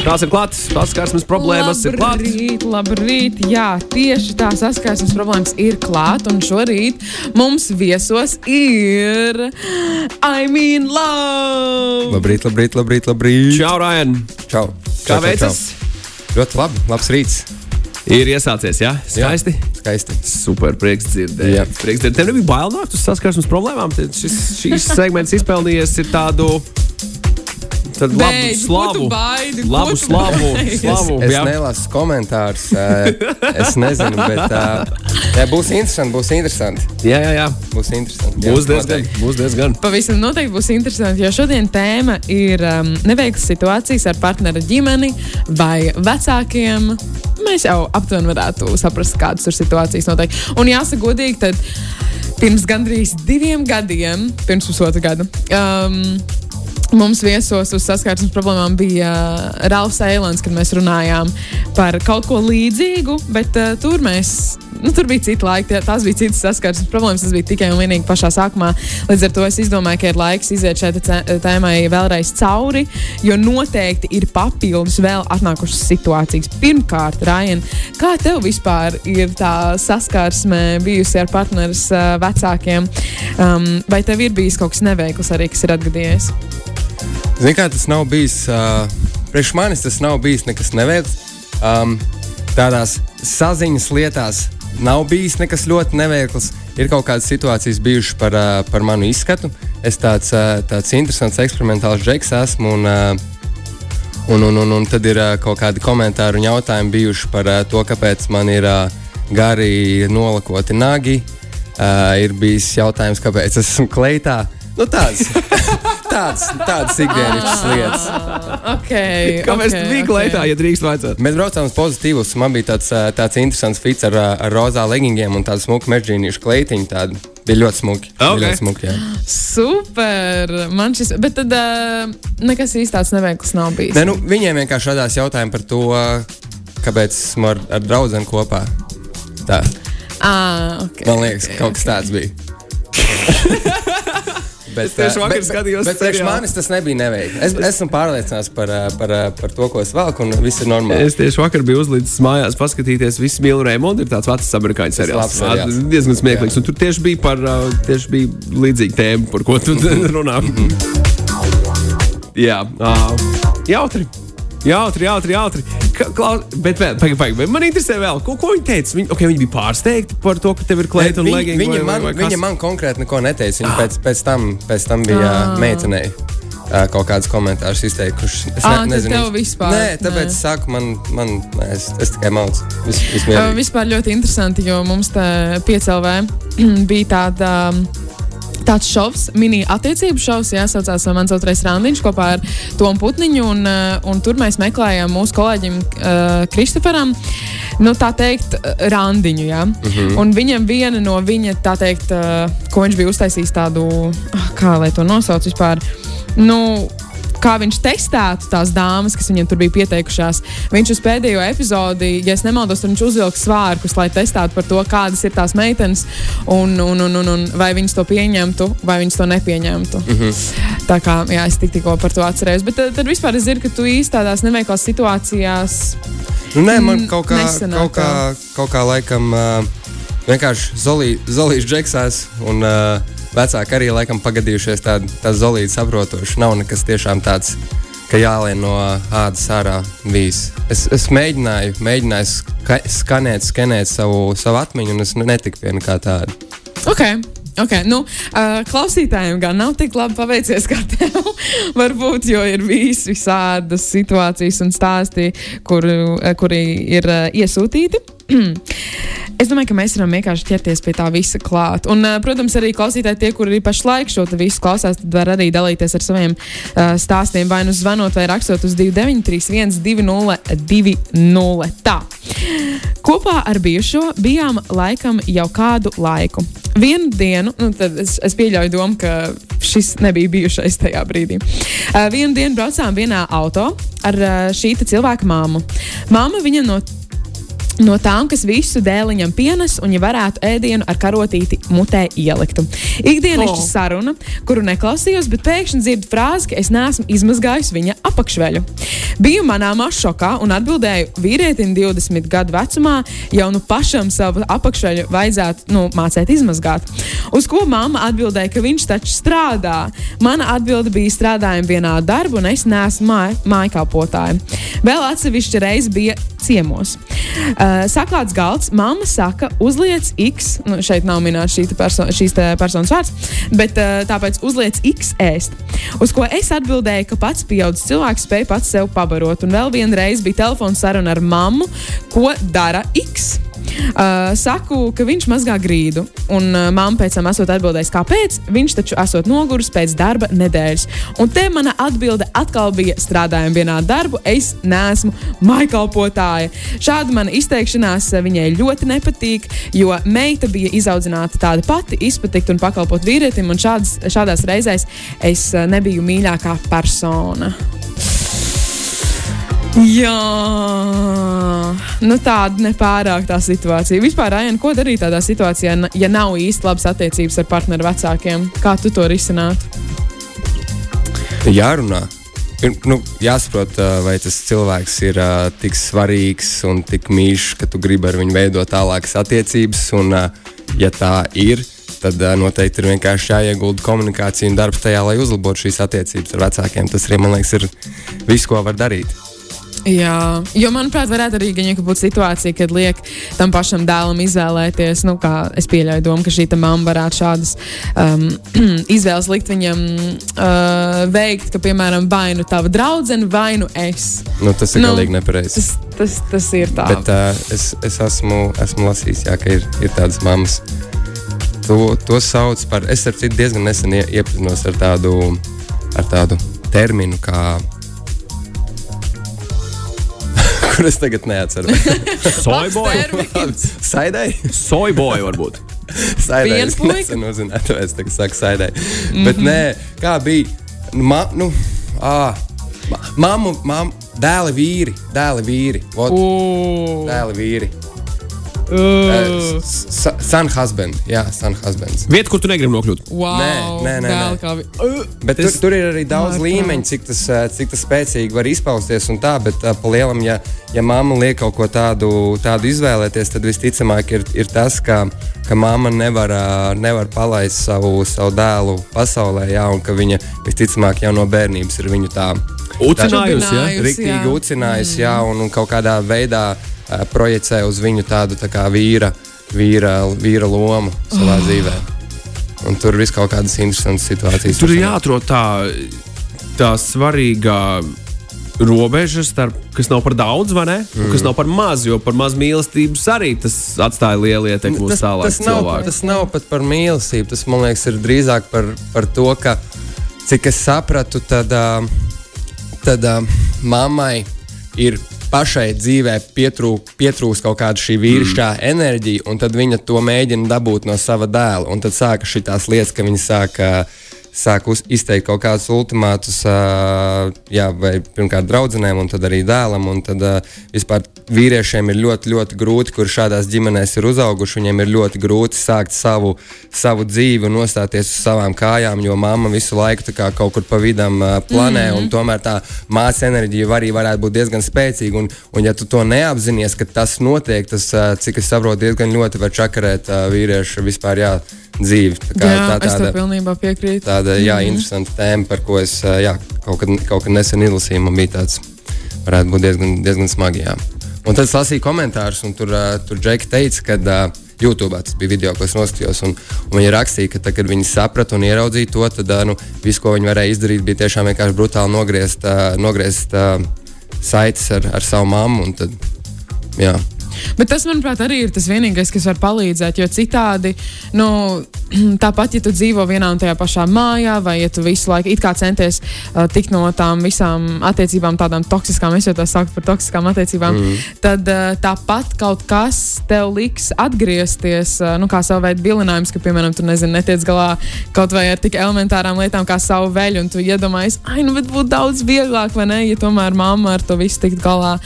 Tās ir klātas, saskarsmes problēmas ir klātas. Labrīt, labrīt. Jā, tieši tā saskarsmes problēmas ir klāta. Un šorīt mums viesos ir I mean love. Labrīt, labrīt, labrīt. labrīt. Čau, Ryan! Čau. Kā veicas? Ļoti labi. Labs rīts. Ir iesācies, jā? Skaisti. Jā, skaisti. Super, prieks dzirdēt. Jā. Prieks dzirdēt. Tev nebija bail nākt uz saskarsmes problēmām. Šis, šīs segments izpelnījies ir tādu. Tad ko slavu. baidi? Labu slavu. slavu Es jā. nelasu komentārus. Es nezinu, bet jā, būs interesanti. Būs interesanti. jā, jā, jā. Būs interesanti. Jā, Būs diezgan. noteikti. Būs diezgan. Pavisam noteikti būs interesanti, jo šodien tēma ir um, neveiklas situācijas ar partneru ģimeni vai vecākiem. Mēs jau aptuveni varētu saprast, kādas tur situācijas notiek. Un jāsaka, godīgi, tad pirms gandrīz diviem gadiem, pirms pusotra gada. Um, Mums viesos uz saskarsmes problēmām bija uh, Rāls Eilants, kad mēs runājām par kaut ko līdzīgu, bet uh, tur mēs. Nu, tur bija cita laika, tās bija citas saskarsmes problēmas. Tas bija tikai un vienīgi pašā sākumā. Līdz ar to es domāju, ka ir laiks iziet šai tēmai vēlreiz cauri, jo noteikti ir papildus vēl atnākušas situācijas. Pirmkārt, Rajan, kā tev vispār ir tā saskarsme bijusi ar partneris uh, vecākiem? Um, vai tev ir bijis kaut kas neveikls arī, kas ir atgadījies? Zini, kā tas nav bijis. Uh, priekš manis tas nav bijis nekas neveikls. Um, tādās saziņas lietās nav bijis nekas ļoti neveikls. Ir kaut kādas situācijas bijušas par, uh, par manu izskatu. Es tāds, uh, tāds interesants, eksperimentāls džeks esmu. Un, uh, un, un, un, un tad ir uh, kaut kādi komentāri un jautājumi bijuši par uh, to, kāpēc man ir uh, gari nolakoti nagi. Uh, ir bijis jautājums, kāpēc es esmu kleitā. Nu, tāds, tāds, tāds ikdienas lietas. Okay, Kāpēc okay, tu biji kleitā, ja drīkst vajadzēt? Mēs braucām uz pozitīvus. Man bija tāds, ā, tāds interesants fits ar, ā, ar rozā leggingiem un tādu smuku mežģīniešu kleitiņu. Tādu. Bija ļoti smuki. Bija Ok. ļoti smuki jā. Super! Man šis, bet tad uh, nekas īsti tāds neveikls nav bijis. Ne, nu, viņiem vienkārši radās jautājumi par to, kāpēc esmu ar, ar draugu kopā. Tā, Ah, okay, man liekas, okay, kaut kas tāds bija. Bet, Es tieši ā, vakar bet- skatījos Bet priekš seriālu. manis tas nebija neveikli. Es esmu pārliecināts par, ā, par, ā, par to, ko es velku, un viss ir normāli. Es tieši vakar biju uzlīdis mājās, paskatīties, visu mīlu Raimondu. Ir tāds vecs amerikāņu seriāls. Ā, Diezgan smieklīgs. Un tur tieši bija, par, tieši bija līdzīga tēma, par ko tu runā. Jā, ā, jautri. Jautri, jautri, jautri. Klaus, bet, vēl, pagaid, pagaid, bet man interesē vēl, ko, ko viņi teica. Viņi, okay, viņi bija pārsteigti par to, ka tev ir kleita un leggings. Viņa, vai- man, vai- vai viņa man konkrēti neko neteica. Viņa pēc, pēc, tam, pēc tam bija Ah. meitenei. Kaut kādus komentārus izteikuši. Es Ā, tad tev vispār, Nē, tāpēc nē. es saku, man, man nē, es, es tikai mācu. Vis, vispār ļoti interesanti, jo mums te piecēlē bija tāda. um, Tāds šovs, mini-attiecību šovs, jāsaucās uh, mans otrais randiņš kopā ar Tomu Putniņu. Un, uh, un tur mēs meklējām mūsu kolēģim uh, Kristoferam, nu, tā teikt, randiņu. Ja? Uh -huh. Un viņam viena no viņa, tā teikt, uh, ko viņš bija uztaisījis tādu, ah, kā lai to nosauc vispār. Nu, kā viņš testētu tās dāmas, kas viņam tur bija pieteikušās. Viņš uz pēdējo epizodi, ja nemaldos, viņš uzvilka svārkus, lai testētu par to, kādas ir tās meitenes un, un, un, un, un vai viņas to pieņemtu, vai viņas to nepieņemtu. Mm. -hmm. Tā kā jā, es tik, tikko par to atcerējos. Bet tad, tad vispār es zinu, ka tu īsti tādās neveiklās situācijās. Nu, nē, man kaut kā, kaut kā, kaut kā laikam uh, vienkārši zolī, zolīšu džeksās. Un, uh, Vecāki arī laikam pagadījušies tādu tā zolīdu saprotošu. Nav nekas tiešām tāds, ka jālien no ādas ārā vīs. Es, es mēģināju, mēģināju ska, skanēt, skenēt savu, savu atmiņu, un es netiku pie nekā tāda. Okay. Okay, nu, uh, klausītājiem gan nav tik labi paveicies kā tev. Varbūt, jo ir bijis visādas situācijas un stāsti, kur, kuri ir uh, iesūtīti. es domāju, ka mēs varam vienkārši ķerties pie tā visa klāt. Un, protams, arī klausītāji, tie, kuri pašlaik šo visu klausās, tad var arī dalīties ar saviem uh, stāstiem, vai nu zvanot, vai rakstot uz 2931, 2020. Tā. Kopā ar bijušo bijām laikam jau kādu laiku. Vienu dienu, nu, tad es, es pieļauju domu, ka šis nebija bijušais tajā brīdī. Uh, vienu dienu braucām vienā auto ar uh, šī cilvēka māmu. Māma viņam no no tām, kas visu dēliņam pienes, un ja varētu ēdienu ar karotīti mutē ieliktu. Ikdienišķa Oh. saruna, kuru neklausījos, bet pēkšņi dzirdu frāzi, ka es neesmu izmazgājis viņa apakšveļu. Biju manāmā šokā un atbildēju vīrietim 20 gadu vecumā, jau nu pašam savu apakšveļu vajadzētu nu, mācīt izmazgāt. Uz ko mamma atbildēja, ka viņš taču strādā. Mana atbilde bija strādājuma vienā darbā, un es neesmu māj, mājkalpotāja. Vēl atsevišķa reize bija ciemos. Uh, saklāts galds, mamma saka, uzliec X, nu, šeit nav minēts šī perso šīs personas vārds, bet uh, tāpēc uzliec X ēst. Uz ko es atbildēju, ka pats pieaugušs cilvēks spēj pats sev pabarot. Un vēl vienreiz bija telefona saruna ar mammu, ko dara X. Uh, saku, ka viņš mazgā grīdu, un uh, mamma pēc tam esot atbildējis, kāpēc. Viņš taču esot noguris pēc darba nedēļas. Un te mana atbilde atkal bija: strādājam vienā darbu, es neesmu maikalpotāja. Šāda mana izteikšanās uh, viņai ļoti nepatīk, jo meita bija izaudzināta tāda pati, izpatikt un pakalpot vīrietim, un šādas, šādās reizēs es uh, nebiju mīļākā persona. Jā, nu tāda nepārāk tā situācija. Vispār, Aina, ko darīt tādā situācijā, ja nav īsti labas attiecības ar partneru vecākiem? Kā tu to risinātu? Jārunā. Ir, nu, jāsaprot, vai tas cilvēks ir uh, tik svarīgs un tik mīļš, ka tu gribi ar viņu veidot tālākas attiecības. Un, uh, ja tā ir, tad uh, noteikti ir vienkārši jāiegulda komunikācija un darbs tajā, lai uzlabotu šīs attiecības ar vecākiem. Tas arī, man liekas, ir viss, ko var darīt. Jā, jo manuprāt, varētu arī gan, ja būt situācija, kad liek tam pašam dēlam izvēlēties. Nu, kā es pieļauju domu, ka šī mamma varētu šādas um, izvēles likt viņam uh, veikt, ka, piemēram, vai nu tava draudzene, vai nu es. Nu, tas ir Nu, galīgi nepareizi. Tas, tas, tas ir tā. Bet uh, es, es esmu, esmu lasījis, jā, ka ir, ir tādas mammas. To, to sauc par. Es ar citu diezgan nesen ie- iepazinos ar tādu, ar tādu terminu, kā. Kur es tagad neatceros. Soyboy. termins. Saidai? Soyboy varbūt. Saidai. Es uzzināju, tāpēc tagad saku saidai. Mm -hmm. Bet nē, kā bija. Nu, ma, nu, ā, ma, mammu, mammu, dēli vīri, dēli vīri. Vot, dēli vīri. Uh, Sun husband, jā, sun husbands. Vieta, kur tu negribi nokļūt. Wow, Nē, nē, nē, nē. kā Ugh. Bet tur, tur ir arī daudz Ārprāts. līmeņu, cik tas, eh, cik tas spēcīgi var izpausties. un Tā, bet uh, pa lielam, ja, ja mamma liek kaut ko tādu, tādu izvēlēties, tad visticamāk ir, ir tas, ka, ka mamma nevar, uh, nevar palaist savu, savu dēlu pasaulē, jā, un ka viņa visticamāk jau no bērnības ir viņu tā Ucinājusi, ja? Jā. ucinājusi, jā, un, un kaut kādā veidā uh, projicē uz viņu tādu tā kā vīra, vīra, vīra lomu savā oh. dzīvē. Un tur ir kaut kādas interesantas situācijas. Tur ir jāatrod tā, tā svarīgā robeža, starp, kas nav par daudz, vai ne? Mm. Un kas nav par maz, jo par maz mīlestības arī tas atstāja lielu ietekmi uz tas, tālāk tas, nav, cilvēku. tas nav pat par mīlestību. Tas man liekas, ir drīzāk par, par to, ka, cik es sapratu, tad, uh, tad uh, mammai ir pašai dzīvē pietrūk, pietrūks kaut kāda šī vīrišķā mm. enerģija, un tad viņa to mēģina dabūt no sava dēla. Un tad sākas šīs lietas, ka viņa sāka. Sāk izteikt kaut kādus ultimātus, uh, jā, vai pirmkārt draudzenēm, un tad arī dēlam. Un tad uh, vispār vīriešiem ir ļoti, ļoti grūti, kur šādās ģimenēs ir uzauguši. Viņiem ir ļoti grūti sākt savu, savu dzīvi un nostāties uz savām kājām, jo mamma visu laiku kā kaut kur pa vidam uh, planē, mm -hmm. un tomēr tā māsas enerģija var arī varētu būt diezgan spēcīga. Un, un ja tu to neapzinājies, ka tas notiek, tas, uh, cik es saprotu, diezgan ļoti var čakarēt uh, vīriešu vispār jā, dzīvi. Tā kā Jā, tā es tev tāda, pilnībā piekrītu. tāda jā, interesanta tēma, par ko es jā, kaut, kad, kaut kad nesen izlasīju. Man bija tāds, varētu būt diezgan, diezgan smagi. Jā. Un tad es lasīju komentārus, un tur, tur Džeki teica, ka YouTube tas bija video, ko es noskatījos. Un, un viņi rakstīja, ka tad, kad viņi saprata un ieraudzīja to, tad nu, viss, ko viņi varēja izdarīt, bija tiešām vienkārši brutāli nogriezt, nogriezt saites ar, ar savu mammu. Tad, jā. Bet tas, manuprāt, arī ir tas vienīgais, kas var palīdzēt. Jo citādi, nu, tāpat, ja tu dzīvo vienā un tajā pašā mājā, vai ja tu visu laiku centies uh, tikt no tām visām attiecībām, tādām toksiskām, es jau tās saucu par toksiskām attiecībām, mm. tad uh, tāpat kaut kas tev liks atgriezties, uh, nu, kā savu veidu vilinājums, ka, piemēram, tu nezini, netiec galā kaut vai ar tik elementārām lietām kā savu veļu, un tu iedomājies, ai, nu, bet būtu daudz vieglāk, vai ne, ja tomēr mamma ar to visu tikt galā,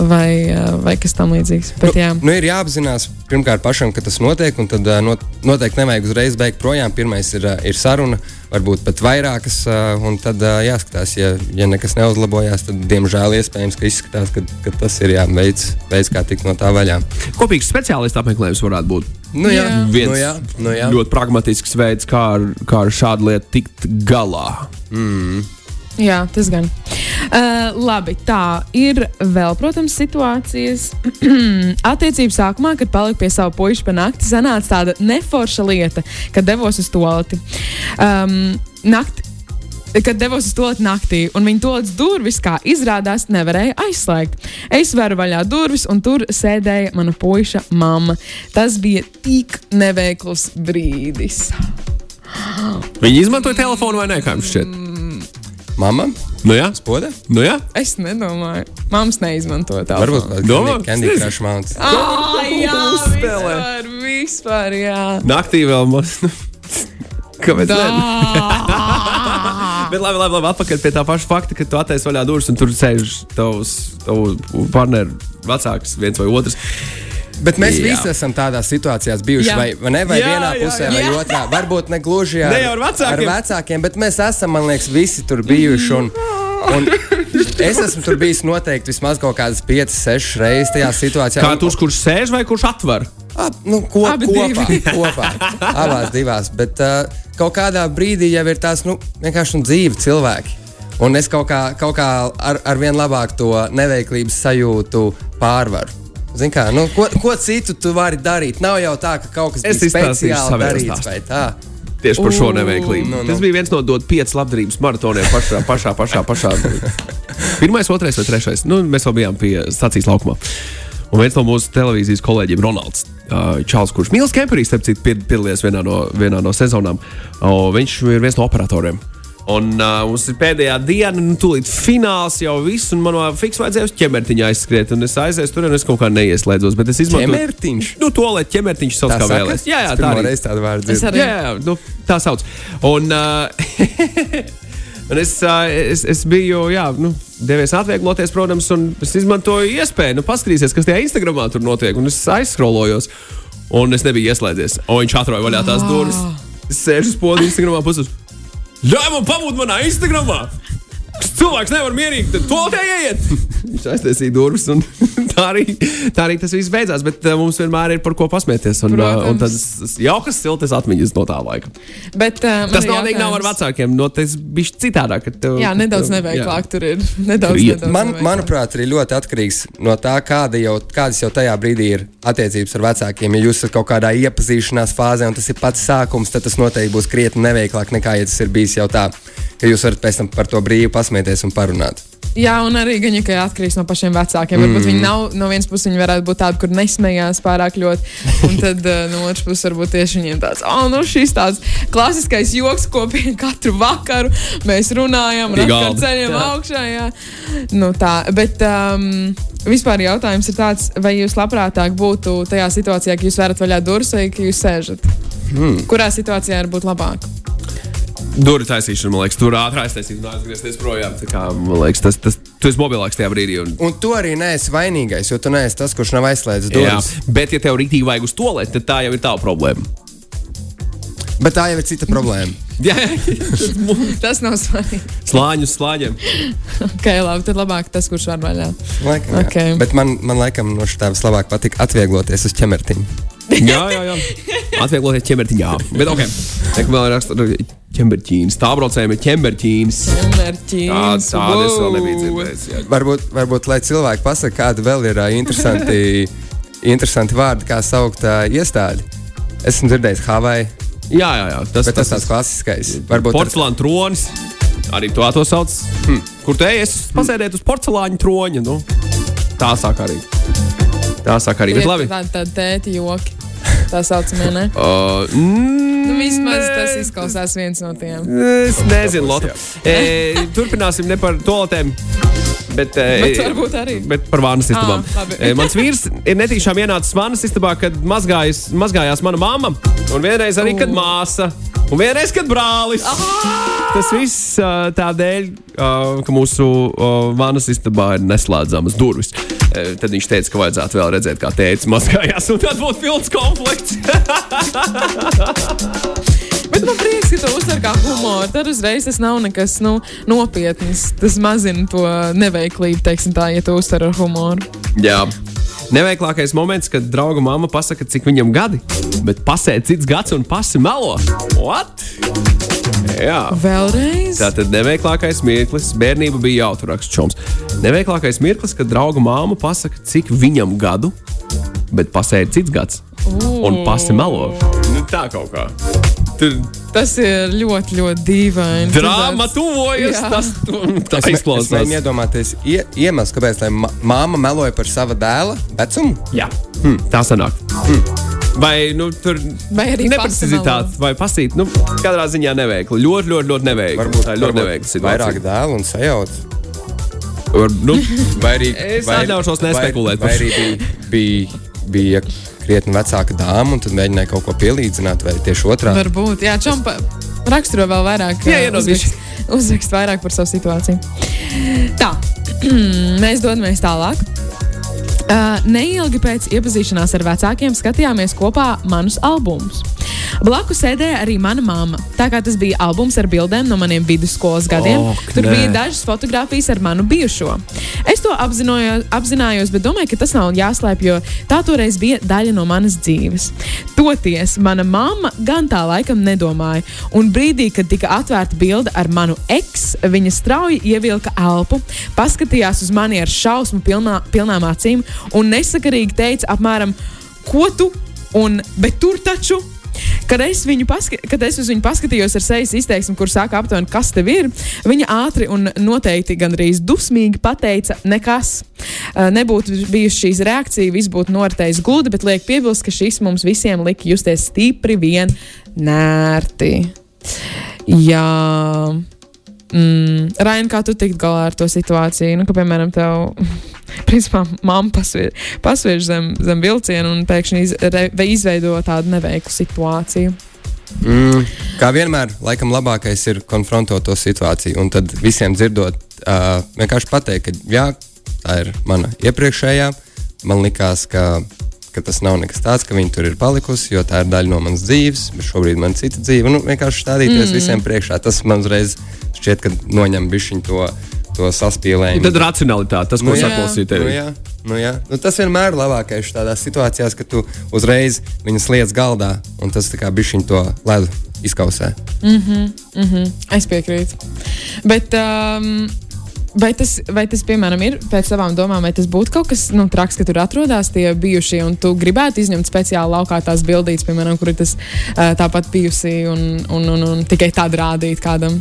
vai, uh, vai kas tam līdzīgs. Bet, jā. Nu, ir jāapzinās pirmkārt pašam, ka tas notiek, un tad uh, not, noteikti nevajag uzreiz beigt projām. Pirmais ir, uh, ir saruna, varbūt pat vairākas, uh, un tad jāskatās, ja, ja nekas neuzlabojās, tad diemžēl iespējams, ka izskatās, ka, ka tas ir jā, veids, veids, kā tikt no tā vaļā. Kopīgs speciālistu apmeklējums varētu būt. Nu, jā, Jā. Viens nu, jā, nu, jā. ļoti pragmatisks veids, kā ar, kā ar šādu lietu tikt galā. Jā, tas gan. Uh, labi, tā ir vēl, protams, situācijas. Attiecības sākumā, kad paliku pie sava puiša pa nakti, sanāca tāda neforša lieta, kad devos uz toleti. Um, nakti, Kad devos uz to naktī, un viņa to durvis, kā izrādās, nevarēja aizslēgt. Es varu vaļā durvis, un tur sēdēja mana puika mamma. Tas bija tik neveikls brīdis. Viņi izmantoja telefonu vai nē, kā jums šķiet? Mama, Nu jā, spoda? nu jā. Es nedomāju, māmas neizmantoja tā. Varbūt Domā? tāda Candy Crush mounts. Ah, jā, Uzspēlē. vispār, vispār, jā. Naktī vēl maz. Kāpēc? Tā. Bet labi, labi, labi, atpakaļ pie tā paša fakta, ka tu attaisno vaļā durvis un tur sēž tavs, tavu partneru vecāks, viens vai otrs. Bet mēs Jā. visi esam tādās situācijās bijuši. Jā. Vai, vai ne? Vai Jā, vienā jā, pusē, jā. vai otrā. Varbūt ne gluži ar, Ne ar vecākiem. ar vecākiem, bet mēs esam, man liekas, visi tur bijuši. Un, un es esmu tur bijis noteikti vismaz kaut kādas 5, 6 reizes tajā situācijā. Kā Un- tur, kurš sēž vai kurš atver? Ap, nu, ko, Abi kopā, divi. kopā. Abās divās. Bet uh, kaut kādā brīdī jau ir tās nu, vienkārši nu, dzīvi cilvēki. Un es kaut kā, kaut kā ar, ar vien labāk to neveiklības sajūtu pārvaru. Zini Kā, nu, ko, ko citu tu vari darīt? Nav jau tā, ka kaut kas Es ir speciāli darīts vai tā. Tieši par šo neveiklību. nu, nu. Tas bija viens no dot pieciem labdarības maratoniem pašā, pašā, pašā. pašā. Pirmais, otrais vai trešais. Nu, mēs vēl bijām pie stācijas laukumā. Un viens no mūsu televīzijas kolēģiem, Ronalds uh, Čāls, kurš Mīls Kemperīs, starp citu, pied- piedalījās vienā no, vienā no sezonām, uh, viņš ir viens no operatoriem. Un uh, mums ir pēdējā diena, nu, tūlīt fināls jau viss, un man fiks vajadzēja uz ķemertiņa aizskriet. Un es aizēju tur, un es kaut kā neieslēdzos. Bet es izmantoju Ķemertiņš? Nu, to, lai ķemertiņš sauc kā vēlēs. Jā, jā, tā arī. reiz tādu vārdu Es dzirdu. arī. Jā, jā, nu, tā sauc. Un, uh, un es, uh, es, es biju, jā, nu, devies atviegloties, protams, un es izmantoju iespēju, nu, paskatīties, kas tajā Instagramā tur notiek. Un es aizskrolojos, un es nebiju ieslēdzies. Un viņš atroja vaļā tās durvis. Es sēžu uz podu Instagramā puses. Ļauj man pabūt manā Instagramā! Cilvēks nevar mierīgi to te ieiet. Viņš aiztaisīja durvis, un tā arī, tā arī tas viss beidzās. Bet uh, mums vienmēr ir par ko pasmieties. Un, uh, un Protams. tas jaukas, siltas atmiņas no tā laika. Bet, uh, Tas ir noteikti nav ar vecākiem. No, tas bija citādāk. ka Tev, Jā, nedaudz neveiklāk tur ir. Nedaudz, Krietni. nedaudz Man, neveiklāk. manuprāt, arī ļoti atkarīgs no tā, kāda jau, kādas jau tajā brīdī ir attiecības ar vecākiem. Ja jūs esat kaut kādā iepazīšanās fāzē, un tas ir pats sākums, tad tas noteikti būs krietni neveiklāk nekā, ja tas ir bijis jau tā, ka jūs varat pēc tam par to brīvi pasmieties un parunāt. Jā, un arī gan jau atkarīgs no pašiem vecākiem. Mm. Varbūt viņi nav no vienas puses, viņi varētu būt tādi, kur nesmējās pārāk ļoti. Un tad uh, no otras puses, varbūt tieši viņiem tāds, oh, nu šis tāds klasiskais joks, ko pie katru vakaru mēs runājam, atkal ceļam Jā. augšā. Jā. Nu, tā, bet um, vispār jautājums ir tāds, vai jūs labprātāk būtu tajā situācijā, ka jūs varat vaļā durvis vai ka jūs sēžat? Hmm. Kurā situācijā var būt labāk? Durvju taisīšana, man liekas, tur ātrāk aiztaisīt un atgriezties projām. Tā Kā, man liekas, tas, tas, tu esi mobilāks tajā brīdī. Un, Un tu arī neesi vainīgais, jo tu neesi tas, kurš nav aizslēdzis jā, durvis. bet, ja tev rītīgi vajag uz to lietu, tad tā jau ir tā problēma. Bet tā jau ir cita problēma. Jā, jā. Tas nav svarīgi. slāņu slāņiem. Ok, labi, tad labāk tas, kurš var vaļā. Laikam, Ok. okay. Bet man, man laikam no šī tā vislabāk patīk atviegloties uz ķemertiņa. Jā, jā, jā. Atviegloties ķemertiņā. Bet, ok, tā kā vēl ir raksturīga ķemberķīnas. Tā braucējuma ir ķemberķīnas. Mērķis. Tā, tāda es vēl nebiju dzirdējis. jā. Varbūt, varbūt lai cilvēki pasakā, kāda vēl ir ā, interesanti, interesanti vārdi, kā saukt ā, iestādi. Esmu dzirdējis Havaju, Jā, jā, jā. Tas, bet tas tāds klasiskais. Varbūt ar- porcelāna tronis. Arī to tā sauc. Hmm. Kur te es pasēdēju uz porcelāna troņa? Nu, tā sāk arī. Tā sāk arī. Bet labi. Tāda tā tēti joki. Tā saucamie, ne? Uh, mm, Nu, vismaz tas izklausās viens no tiem. Es nezinu, Lotte. E, turpināsim ne par toaletēm. Bet, e, Bet varbūt arī. Bet par vānas istabām. E, Mans vīrs ir netīšām ienācis vānas istabā, kad mazgājas, mazgājās mana mamma, un vienreiz arī, kad māsa, un vienreiz, kad brālis. Tas viss tādēļ, ka mūsu ā, vānas istabā ir neslēdzamas durvis. E, Tad viņš teica, ka vajadzētu vēl redzēt, kā tēvs mazgājās, un tad būtu pilns konflikts. Bet man prieks, ka tu uztver kā humoru. Tad uzreiz tas nav nekas nu, nopietns. Tas mazina to neveiklību, teiksim tā, ja tu uztver ar humoru. Jā. Neveiklākais moments, kad drauga mamma pasaka, cik viņam gadi, bet pasēž cits gads un pasi melo. What? Jā. Vēlreiz. Tātad neveiklākais mirklis, bērnība bija jāturraksta čoms. Neveiklākais mirklis, kad drauga māma pasaka, cik viņam gadu, bet pasēž cits gads un pasi melo. Nu, tā kaut kā. Tur Tas ir ļoti, ļoti dīvaini. drāma Tas tuvojas. Jā. Tas tā Es izklausās. mēģinu iedomāties ie, iemeslu, kāpēc māma meloja par sava dēla vecumu. Jā, hmm, tā sanāk. Hmm. Vai nu, tur Vai arī neprecizitāte, vai pasīt, nu, katrā ziņā neveikli. Ļoti, ļoti, ļoti neveikli. Varbūt tā ir ļoti neveikla situācija. vairāk dēlu un sajauc. Var, nu, Vai arī, Es vai- atļaušos nespekulēt Vai, par vai arī bija, bija, bija krietni vecāka dāma, un tad mēģināja kaut ko pielīdzināt, vai tieši otrādi. Varbūt, jā, čompa raksturo vēl vairāk. Jā, ā, iedod uzrakst- Uzrakst vairāk par savu situāciju. Tā, mēs dodamies tālāk. Uh, neilgi pēc iepazīšanās ar vecākiem skatījāmies kopā manus albumus. Blakus sēdēja arī mana mamma. Tā kā tas bija albums ar bildēm no maniem vidusskolas gadiem, Ak, tur nē. bija dažas fotogrāfijas ar manu bijušo. Es to apzinājos, bet domāju, ka tas nav jāslēpj, jo tā toreiz bija daļa no manas dzīves. Toties mana mamma gan tā laikam nedomāja, un brīdī, kad tika atvērta bilde ar manu eksu, viņa strauji ievilka elpu, paskatījās uz mani ar šausmu pilnā, pilnām acīm un nesakarīgi teica apmēram, ko tu, un, bet tur taču. Kad es, paska kad es uz viņu paskatījos ar sejas izteiksmi, kur sāka aptuveni, kas tev ir, viņa ātri un noteikti gandrīz dusmīgi pateica, nekas. Uh, Nebūtu bijusi šīs reakcija, viss būtu noritējis gludi, bet liek piebilst, ka šis mums visiem lika justies stipri vien nērti. Jā. Mm, Raina, kā tu tikt galā ar to situāciju? Nu, ka, piemēram, tev, principā, mamma pasviež, pasviež zem, zem vilciena un pēkšņi iz, re, izveido tādu neveiklu situāciju. Mm, kā vienmēr, laikam labākais ir konfrontēt to situāciju, un tad visiem dzirdot, uh, vienkārši pateikt, ka jā, tā ir mana iepriekšējā. Man likās, ka, ka tas nav nekas tāds, ka viņi tur ir palikusi, jo tā ir daļa no manas dzīves, bet šobrīd man ir cita dzīve. Nu, vienkārši stādīties mm. visiem priekšā. Tas man uzreiz šķiet, ka noņem bišķiņu to, to saspīlējumu. tad racionalitāte, tas, ko Nu tev. Nu, jā, nu, jā. Nu, tas vienmēr ir labākais tādās situācijās, kad tu uzreiz viņas lietas galdā un tas tā kā bišķiņ to ledu izkausē. Es piekrītu. Bet, um, vai, tas, vai tas, piemēram, ir pēc savām domām, vai tas būtu kaut kas nu, traks, ka tur atrodas tie bijušie, un tu gribētu izņemt speciāli laukā tās bildītas, piemēram, kur ir tas tāpat bijusi un, un, un, un tikai tādu rādīt kādam.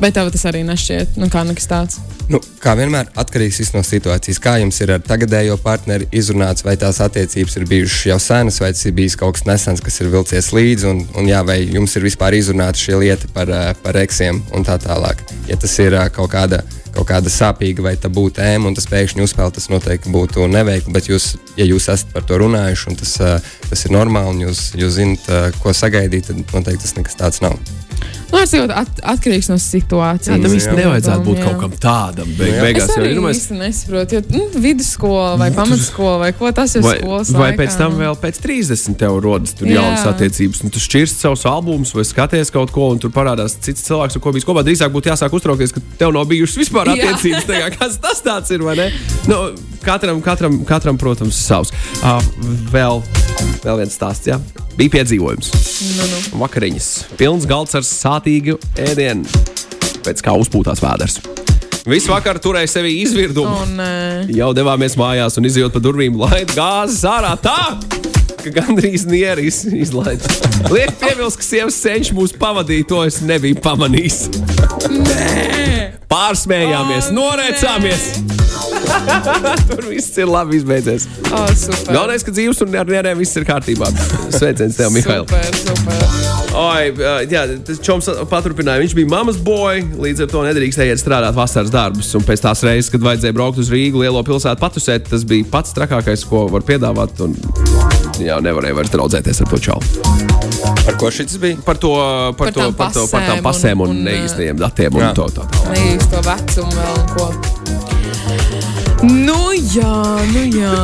Vai tev tas arī nešķiet, nu, kā nekas tāds? Nu, kā vienmēr, atkarīgs no situācijas. Kā jums ir ar tagadējo partneri izrunāts, vai tās attiecības ir bijušas jau senas, vai tas ir bijis kaut kas nesens, kas ir vilcies līdzi, un, un jā, vai jums ir vispār izrunāta šī lieta par, eh, par eksiem un tā tālāk. Ja tas ir eh, kaut kāda, kaut kāda sāpīga vai tā būtu tēma, un tas pēkšņi uzspēlē, tas noteikti būtu neveikli. Bet, jūs, ja jūs esat par to runājuši, un tas, eh, tas ir normāli, un jūs, jūs zinat, ko sagaidīt, tad noteikti tas nekas tāds nav. Nu, tas ir at, atkarīgs no situācijas. Jā, tam īsti nevajadzētu būt Jā. kaut kam tādam. Beig, Nu jā. beigās Es jau arī ir mēs. īsti nesaprotu, jo nu, vidusskola vai pamatskola vai ko tas ir Vai, skolas vai laikā, pēc tam nu. vēl pēc 30 tev rodas jaunas attiecības, un tu šķirsti savus albumus vai skaties kaut ko, un tur parādās cits cilvēks, ar ko bijis kopā. Drīzāk būtu jāsāk uztraukties, ka tev nav bijušas vispār attiecības. Tā kā, kas tas tāds ir, vai ne? Nu, katram, katram, katram, protams, savs. Uh, vēl, vēl viens stāsts, jā. Bija piedzīvojums. Nu, nu. Vakariņas. Pilns galds ar sātīgu ēdienu. Pēc kā uzpūtās vēders. Visu vakaru turēja sevi izvirdumu. Un, uh, Jau devāmies mājās un izjūt pa durvīm, laid gāzes ārā tā, ka gandrīz nieris izlaiž. Liek piebilst, ka sievas cenšas mūs pavadīt, to es nebiju pamanījis. Pārsmējāmies, O, norēcāmies. Tur viss ir labi izbeidzies. oh, super. Galvenais, ka dzīves un ar nierēm viss ir kārtībā. Sveiciens tev, Mihail. Super, super. Oi, jā, tas čoms paturpināja. Viņš bija mammas boy, līdz ar to nedrīkstēja iet strādāt vasaras darbus. Un pēc tās reizes, kad vajadzēja braukt uz Rīgu, lielo pilsētu patusēt, tas bija pats trakākais, ko var piedāvāt. Un, jā, nevarēja vairs draudzēties ar to čaulu. Par ko šis bija? Par to, par Par to, par to, par tām pasēm un, un- un un, neīstajiem datiem. Un Jā. to, tā, tā. Neīsto vecumu vēl un ko. Nu jā, nu jā.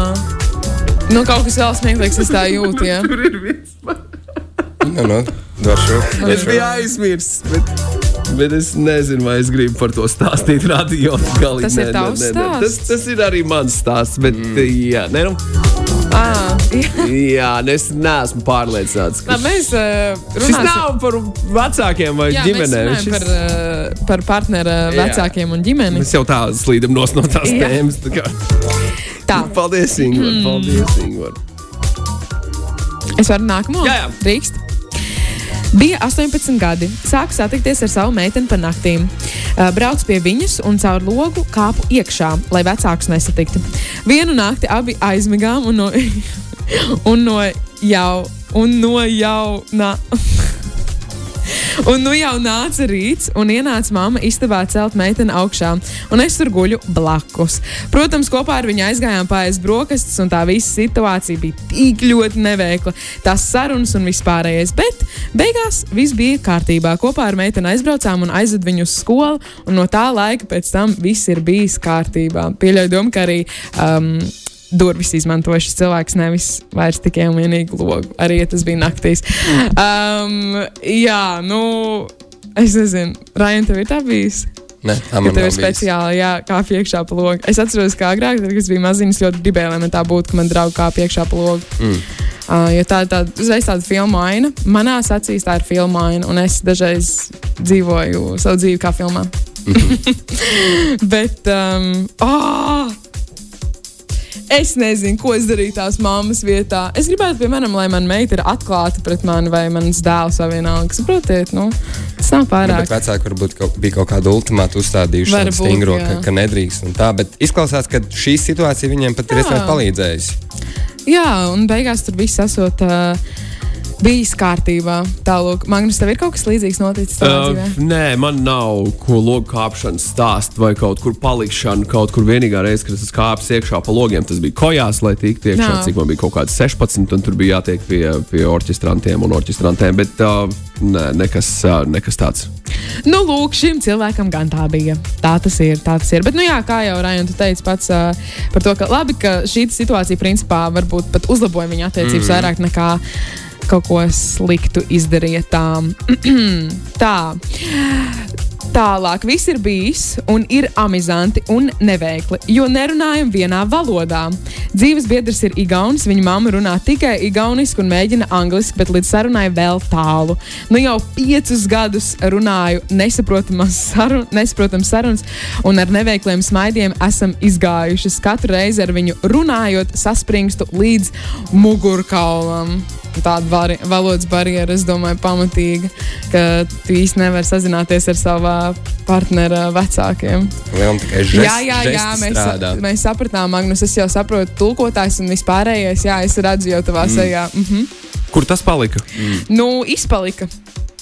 Nu, kaut kas vēl smieklīgs, es tā jūtu. Ja? Tur ir viens. Nu, nu, došu. Es biju aizmirsis. Bet... Bet es nezinu, vai es gribu par to stāstīt radio. Galīgi, Tas ir nē, nē, tavs nē, nē. stāsts? Tas, tas ir arī mans stāsts. Bet, mm. jā, ne, nu, À, jā. jā, ne, es neesmu pārliecināts. ka Nā, mēs uh, Šis runāsim. nav par vecākiem vai Jā, ģimenēm. Šis... par, uh, par partneru Jā. vecākiem un ģimeni. Mēs jau tā slīdam nos no tās Jā. tēmas. tā kā. Tā, Paldies, Ingūna. Hmm. Paldies, Ingūna. es varu nākamo? Jā, jā. Drīkst. Bija 18 gadi. Sāku satikties ar savu meiteni pa naktīm. Braucu pie viņas un caur logu kāpu iekšā, lai vecākus nesatiktu. Vienu nakti abi aizmigām un no, un no jau. Un no jau. Na, Un nu jau nāca rīts, un ienāca mamma istabā celt meiteni augšā, un es tur guļu blakus. Protams, kopā ar viņu aizgājām pāri brokastis, un tā visa situācija bija tik ļoti neveikla. Tās sarunas un vispārējais, bet beigās viss bija kārtībā. Kopā ar meiteni aizbraucām un aizvedu viņu uz skolu, un no tā laika pēc tam viss ir bijis kārtībā. Pieļauju domu, ka arī. Um, durvis izmantoja šis cilvēks, nevis vairs tikai un vienīgi logu. Arī ja tas bija naktīs. Um, jā, nu, es nezinu, Rajan, tev ir tā bijis. Nē, tā man ir speciāli jākāpj iekšā pa logu. Es atceros, ka agrāk, kad es biju maziņš, ļoti gribēju, lai man tā būtu, ka man draugi kāpj iekšā pa logu. Mm. Uh, jo tā ir tāda, uzreiz tāda filma aina. Manā acīs tā ir filma aina, un es dažreiz dzīvoju savu dzīvi kā filmā. Bet, um, oh! Es nezinu, ko es darīju tās mammas vietā. Es gribētu, piemēram, lai mana meita ir atklāta pret mani, vai mans dēls vai vienalga. Saprotiet, nu, tas nav Nu, pārāk. vecāki varbūt kaut, bija kaut kādu ultimātu uzstādījuši Varbūt, stingro, ka, jā. ka nedrīkst. un Tā, bet izklausās, ka šī situācija viņiem pat ir Jā. iespējams palīdzējusi. Jā, un beigās tur viss esot uh, bijis kārtībā. Tālāk, Magnus, tev ir kaut kas līdzīgs noticis Uh, nē, man nav ko logu kāpšanas stāst vai kaut kur palikšana. Kaut kur vienīgā reize, kad es kāpu iekšā pa logiem, tas bija kojās, lai tiktu iekšā. Jā. Cik man bija kaut kāds 16, un tur bija jātiek pie, pie orķestrantiem un orķestrantēm. Bet uh, nē, nekas, uh, nekas tāds. Nu, lūk, šim cilvēkam gan tā bija. Tā tas ir. Tā tas ir. Bet, nu, jā, kā jau Rajons teica pats uh, par to, ka labi, ka šī situācija principā varbūt pat uzlaboja viņa attiecības mm. vairāk nekā kaut ko sliktu izdarīja tām. tā. Tālāk viss ir bijis un ir amizanti un neveikli, jo nerunājam vienā valodā. Dzīves biedrs ir Igaunis, viņa mamma runā tikai igauniski un mēģina angliski, bet līdz sarunai vēl tālu. Nu jau piecus gadus runāju sarun, nesaprotams sarunas, un ar neveikliem smaidiem esam izgājušas. Katru reizi ar viņu runājot, saspringstu līdz mugurkaulam. Tāda vari, valodas barjera, es domāju, pamatīga, ka tu īsti nevari sazināties ar savā partnera vecākiem. Lielam tikai žest, jā, jā, jā, mēs, strādā. mēs sapratām, Magnus, es jau saprotu, tulkotājs un vispārējais, jā, es redzu jau tavā mm. sejā. Mm -hmm. Kur tas palika? Nu, izpalika.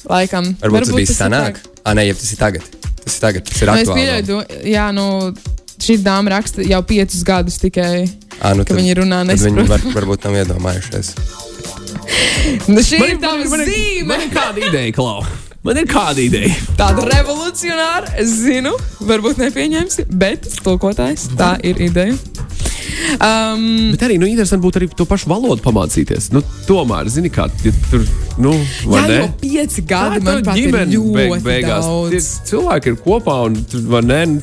Laikam. Varbūt tas bija senāk. Ah, nē, tas ir tagad. Tas ir tagad. Tas ir Nu, pieļauju, jā, nu, šī dāma raksta jau piecus gadus tikai. Ah, nu, ka viņi runā tad Viņi var, nesaprotami. varbūt nav iedomājušies. Nu, šī Man ir tā man ir- man ir-. Man kāda ideja, Klau. Man ir kāda ideja. Tāda revolucionāra, es zinu, varbūt nepieņemsi, bet tulkotājs tā ir ideja. Um, Bet arī nu, interesanti būtu arī to pašu valodu pamācīties. Nu, tomēr, zini, kā ja tur, nu, jā, ne? jau pieci gadi, Tā manuprāt, ir ģimene ļoti beigās. daudz. Cilvēki ir kopā un tur var ne, nu,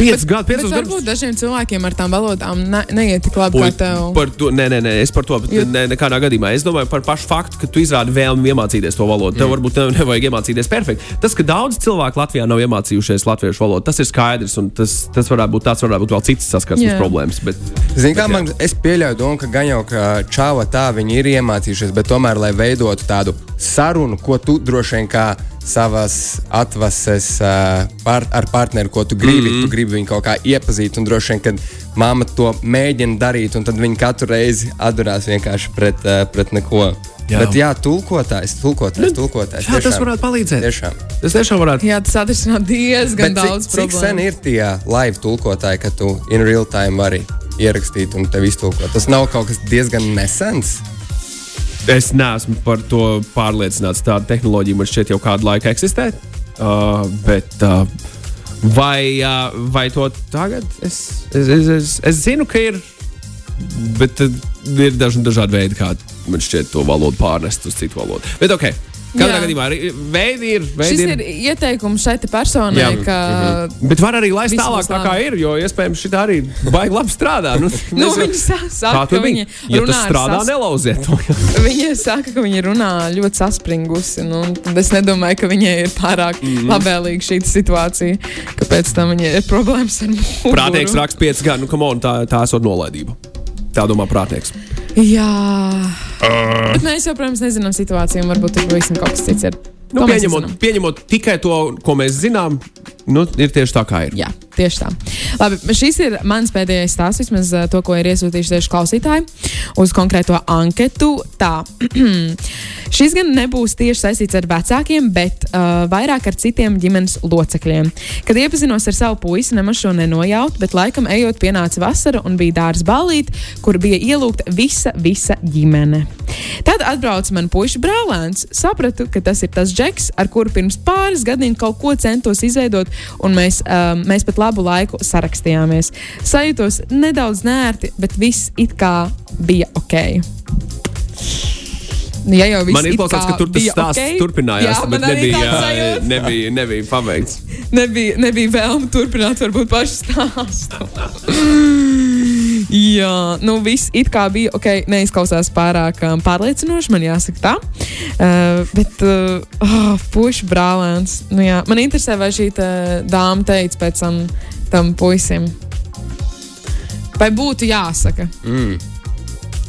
tā kā pieci gadi, Bet piecus gadus. varbūt dažiem cilvēkiem ar tām valodām ne, neiet tik labi kā Oi, tev. Par to, nē, nē, nē, es par to Jo- ne, nekādā gadījumā. Es domāju par pašu faktu, ka tu izrādi vēlmi iemācīties to valodu. Tev varbūt ne, nevajag iemācīties perfekti. Tas, ka daudz cilvēku Latvijā nav iemācījušies latviešu valodu, tas ir skaidrs. un Tas, tas varētu būt tāds, varētu būt vēl cits saskarsmes Jā. problēmas. Bet, Zini, kā Bet jā. man, es pieļauju domu, ka gan jau ka čāva tā viņi ir iemācījušies, bet tomēr, lai veidotu tādu sarunu, ko tu droši vien kā savas atvases uh, par, ar partneri, ko tu gribi, mm -hmm. tu gribi viņu kaut kā iepazīt, un droši vien, kad mamma to mēģina darīt, un tad viņi katru reizi atdurās vienkārši pret, uh, pret neko. Jā. Bet jā, tulkotājs, tulkotājs, tulkotājs. Jā, tas varētu palīdzēt. Tiešām. Tas tiešām varētu. Jā, tas atrisināt diezgan Bet daudz cik, cik sen problēmu. ir tie live tulkotāji, ka tu in real time vari ierakstīt un tev iztulkot? Tas nav kaut kas diezgan nesens. Es neesmu par to pārliecināts. Tāda tehnoloģija man šķiet jau kādu laiku eksistē. Uh, bet, uh, vai, uh, vai to tagad? Es, es, es, es, es zinu, ka ir. Bet uh, ir daži dažādi veidi, kā man šķiet to valodu pārnest uz citu valodu. Bet, ok, Jā. gadījumā ir- veidi ir. Veidi Šis ir ieteikums šai personai, Jā. ka Bet var arī laist tālāk, tā kā ir, jo iespējams šī arī baigi labi strādā. Nu, Nu, viņi sa- saka, ka viņi Ja runā strādā, sas- nelauziet to. Viņa saka, ka viņa runā ļoti saspringusi. Nu, tad es nedomāju, ka viņai ir pārāk mm Mhm. -hmm. labvēlīga šī situācija. Kāpēc tam viņai ir problēmas ar muguru? Prātnieks raksta 5 gadu, nu, come on, tā, tā esot nolaidība. Tā domā prātnieks. Jā. Uh. Bet mēs jau, protams, nezinām situāciju. Varbūt tur pavisam kaut kas cits ir. Nu, pieņemot, pieņemot tikai to, ko mēs zinām, nu, ir tieši tā, kā ir. Jā, tieši tā. Labi, šis ir mans pēdējais stāsts, vismaz uh, to, ko ir iesūtījuši tieši klausītāji uz konkrēto anketu. Tā. Šis gan nebūs tieši saistīts ar vecākiem, bet uh, vairāk ar citiem ģimenes locekļiem. Kad iepazinos ar savu puisi, nemaz šo nenojautu, bet laikam ejot pienāca vasara un bija dārza ballīte, kur bija ielūgta visa, visa ģimene. Tad atbrauca man puiša brālēns. Sapratu, ka tas ir tas džeks, ar kuru pirms pāris gadiem kaut ko centos izveidot, un mēs, um, mēs pat labu laiku sarakstījāmies. Sajūtos nedaudz nērti, bet viss it kā bija ok. Nu, Ja jau Man izklausās, ka tur tas stāsts ok, turpinājās, jā, bet nebija, sajūta. nebija, nebija paveikts. nebija, nebija vēlme turpināt, varbūt pašu stāstu. Jā, nu viss it kā bija ok, neizklausās pārāk um, pārliecinoši, man jāsaka tā. Uh, bet, uh, oh, pušu brālēns. Nu, jā, man interesē, vai šī tā dāma teica pēc tam tam puisim. Vai būtu jāsaka? Mm.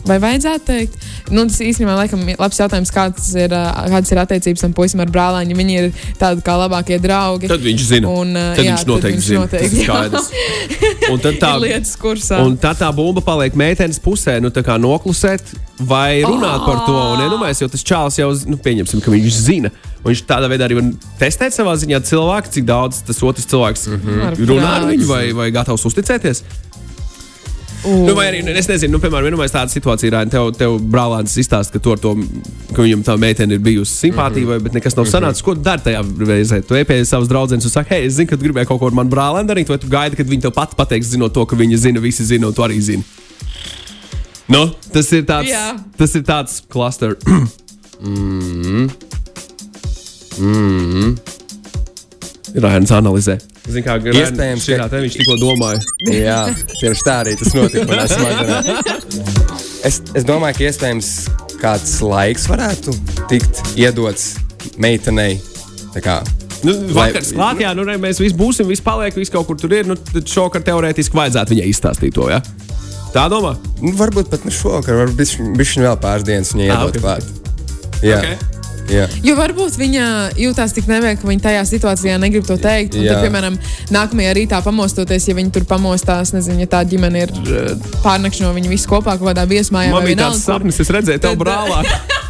Vai vajadzētu teikt? Nu, tas īstenībā laikam labs jautājums, kāds ir, ā, kādas ir attiecības tam puisim ar brālēnu. Viņi ir tādi kā labākie draugi. Tad viņš zina. Un, tad jā, viņš noteikti zina. noteikti, tas ir skaidrs. Un tad tā, lietas kursā. un tad tā bumba paliek meitenes pusē, nu tā kā noklusēt vai runāt par to. Un, nu, mēs jau tas čāls jau, nu, pieņemsim, ka viņš zina. Un viņš tādā veidā arī var testēt savā ziņā cilvēku, cik daudz tas otrs cilvēks mm -hmm. Runā ar viņu vai, vai gatavs uzticēties. U. Nu, vai arī, nu, es nezinu, nu, piemēram, vienmēr tāda situācija ir, tev, tev brālēns izstāsta, ka, to, ka viņam tā meitene ir bijusi simpātija, mm -hmm. bet nekas nav sanācis. Ko tu dari tajā reizē? Tu ej pie savas draudzenes un saki, hei, es zinu, ka tu gribēji kaut ko ar manu brālēnu darīt, vai tu gaidi, kad viņi tev pat pateiks, zinot to, ka viņi zina, visi zina, un tu arī zini. Nu, tas ir tāds, Jā. tas ir tāds klaster. Rainis analizē. Zini, kā Iespējams, ka- tā viņš tikko domāja. Jā, tieši tā arī tas notika. Es, es domāju, ka iespējams kāds laiks varētu tikt iedots meitenei. Tā kā, Nu, vakars klāt, jā, nu, re, mēs visi būsim, viss paliek, viss kaut kur tur ir. Nu, tad šokar teorētiski vajadzētu viņai izstāstīt to. Ja? Tā domā? nu, varbūt pat ne šovakar, varbūt viņš vēl pāris dienas viņai Ah, iedot ok. klāt. Jā, Ok. Jā. Jo varbūt viņa jūtās tik nevienā, ka viņa tajā situācijā negrib to teikt. Tad, piemēram, nākamajā rītā pamostoties, ja viņi tur pamostās, nezinu, ja tā ģimene ir uh, pārnakšņo viņi visi kopā kaut kādā viesmājā. Man vai bija tāds sapnis, es redzēju tev Tad- brālā.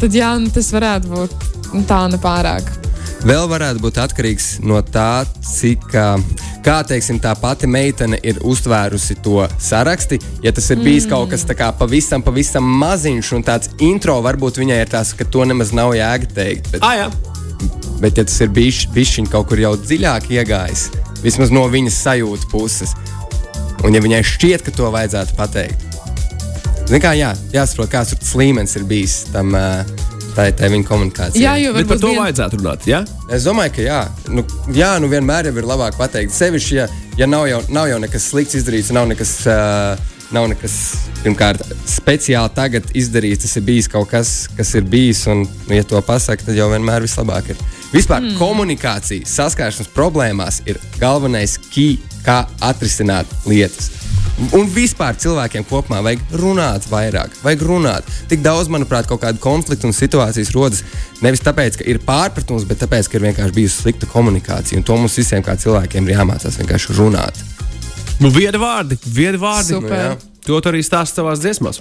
Tad jā, nu, tas varētu būt nu, tā nepārāk. Vēl varētu būt atkarīgs no tā, cik ā, kā teiksim, tā pati meitene ir uztvērusi to sarakstu. Ja tas ir bijis mm. kaut kas tā kā pavisam, pavisam maziņš un tāds intro, varbūt viņai ir tas, ka to nemaz nav jēga teikt. Bet, ah, bet ja tas ir bijis bišķiņ kaut kur jau dziļāk iegājis, vismaz no viņas sajūtas puses, un ja viņai šķiet, ka to vajadzētu pateikt, kā, jā, jāsaprot, kāds līmenis ir bijis tam. ā, Tā ir tā viņa komunikācija. Jā, jo Bet par to vien- vajadzētu runāt. Ja? Es domāju, ka jā, nu, jā, nu vienmēr jau ir labāk pateikt. Sevišķi, ja, ja nav, jau, nav jau nekas slikts izdarīts, nav nekas, uh, nav nekas pirmkārt, speciāli tagad izdarīts. Tas ir bijis kaut kas, kas ir bijis, un, nu, ja to pasakā, tad jau vienmēr vislabāk ir. Vispār mm. komunikācija, saskāršanās problēmās ir galvenais key, kā atrisināt lietas. Un vispār cilvēkiem kopumā vajag runāt vairāk, vajag runāt. Tik daudz, manuprāt, kaut kāda konflikta un situācijas rodas nevis tāpēc, ka ir pārpratums, bet tāpēc, ka ir vienkārši bijusi slikta komunikācija. Un to mums visiem kā cilvēkiem ir jāmācās vienkārši runāt. Nu, viedi vārdi, viedi vārdi. Super. Nu. To arī stāst savās dziesmās.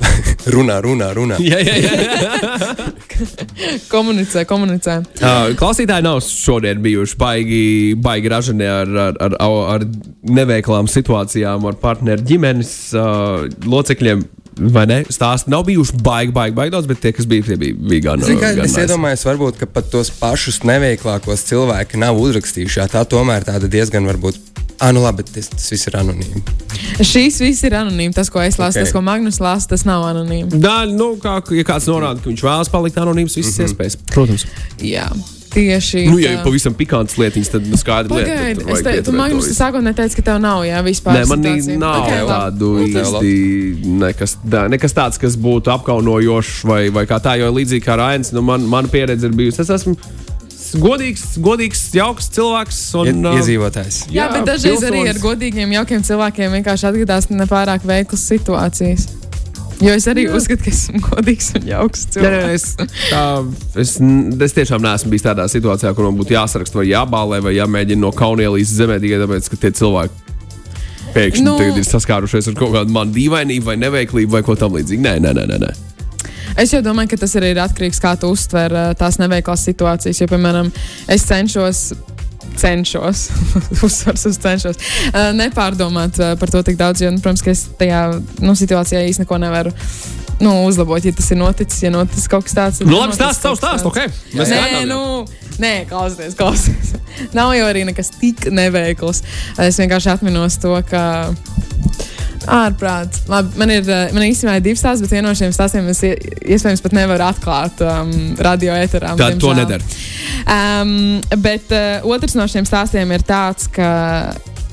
Runā, runā, runā. jā, jā, jā. Komunicē, komunicē. Uh, klausītāji nav šodien bijuši baigi, baigi ražani ar, ar, ar, ar neveiklām situācijām, ar partneru ģimenes uh, locekļiem. Vai ne? Stāsti nav bijuši baigi, baigi, baigi daudz, bet tie, kas bija, tie bija, bija gan. Zin, gan es nice. iedomājos, varbūt, ka pat tos pašus neveiklākos cilvēki nav uzrakstījuši. Tā tomēr tāda diezgan varbūt. Ah, nu labi, tas, tas viss ir anonīmi. Šīs viss ir anonīms. Tas, ko es lasu, Ok. okay. tas, ko Magnus lasa, tas nav anonīms. Tā, nu, kā, ja kāds norāda, ka viņš vēlas palikt anonīms, visas mm -hmm. iespējas. Protams. Jā, tieši. Nu, ja ir pavisam pikantas lietiņas, tad tad es vajag te, tu, tu visu. sākotnēji teici, ka tev nav, jā, vispār. Nē, man situācija. nav Ok, okay, tādu Nu, īsti, nekas, tā, nekas tāds, kas būtu apkaunojošs vai, vai kā tā, jo līdzīgi kā Rainis, nu, man, mana pieredze ir bijusi. Es esmu godīgs, godīgs jauks cilvēks. Un, Ie, uh, iedzīvotājs. Jā, jā, bet dažreiz arī ar godīgiem, jaukiem cilvēkiem vienkārši atgadās nepārāk veiklas situācijas. Jo es arī jā. uzskatu, ka esmu godīgs un jauks Nē, nē, cilvēks. es, tā, es, es tiešām neesmu bijis tādā situācijā, kur man būtu jāsaraksta vai jābālē vai jāmēģina no kauna ielīst zemē tikai tāpēc, ka tie cilvēki pēkšņi Nu- ir saskārušies ar kaut kādu manu dīvainību vai neveiklību vai ko tamlīdzīgu. Nē, nē, nē. nē, nē. Es jau domāju, ka tas arī ir atkarīgs no tā, kā tu uztver uh, tās neveiklās situācijas. Jo, piemēram, es cenšos. Cenšos, uzsvars uz cenšos, uh, nepārdomāt uh, par to tik daudz, jo, nu, protams, es tajā nu, situācijā īstenībā neko nevaru nu, uzlabot. Ja tas ir noticis, ja noticis kaut kas tāds, Nu, labi, stāsti savu stāstu. Okay. Mēs Nē, gaidām nu, nē, klausieties, klausieties. Nav jau arī nekas tik neveikls. Es vienkārši atminos to, ka. Ārprāts. Labi, man ir, eh, man ir īstenībā divi stāsti, bet vienu no šiem stāstiem es ie- iespējams pat nevaru atklāt um, radio eterā. Tad to nedara. Um, bet uh, otrs no šiem stāstiem ir tāds, ka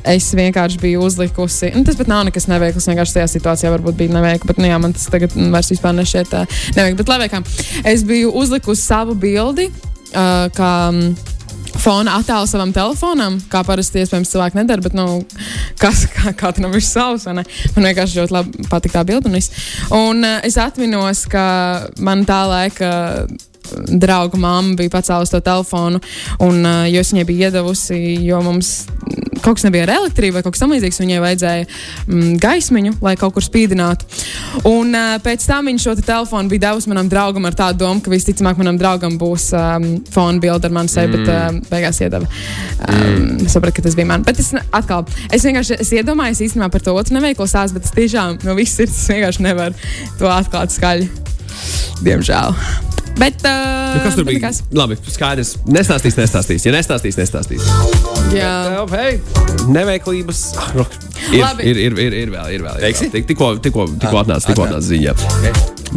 es vienkārši biju uzlikusi. Nu, tas pat nav nekas neveikls. Vienkārši tajā situācijā varbūt bija neveikli. Bet, nu, jā, man tas tagad vairs nešķiet uh, neveikli. Bet, lai kā es biju uzlikusi savu bildi. Uh, kā, um, Fona attēlu savam telefonam, kā parasti iespējams cilvēki nedara, bet, nu, kas, kā, tam ir savs? Man vienkārši ļoti labi patīk tā bilde. Un, un uh, es atminos, ka man tā laika drauga mamma bija pacēlusi to telefonu, un uh, es viņai biju iedavusi, jo mums kaut kas nebija ar elektrību vai kaut kas tamlīdzīgs, viņai vajadzēja mm, gaismiņu, lai kaut kur spīdinātu. Un uh, pēc tam viņš šo te telefonu bija devusi manam draugam ar tādu domu, ka visticamāk manam draugam būs um, fona bilde ar mani seju, mm. bet uh, beigās iedeva. Um, es sapratu, ka tas bija man. Bet es atkal, es vienkārši es iedomājos īstenībā par to otru neveiklo stāstu, bet es tiešām no visas sirds vienkārši nevaru to atklāt skaļi. Diemžēl. Bet, uh, Nu, kas tur bija? nekas. Labi, skaidrs. Nestāstīs, nestāstīs. Ja nestāstīs, nestāstīs. Jā. Bet, hey, neveiklības. ah, nu, Ir, Labi. ir, ir, ir, ir vēl, ir vēl. ir Teiksi? vēl. Tik- Tikko, tikko, tikko Ah, atnāca, tikko atnāca. ziņa.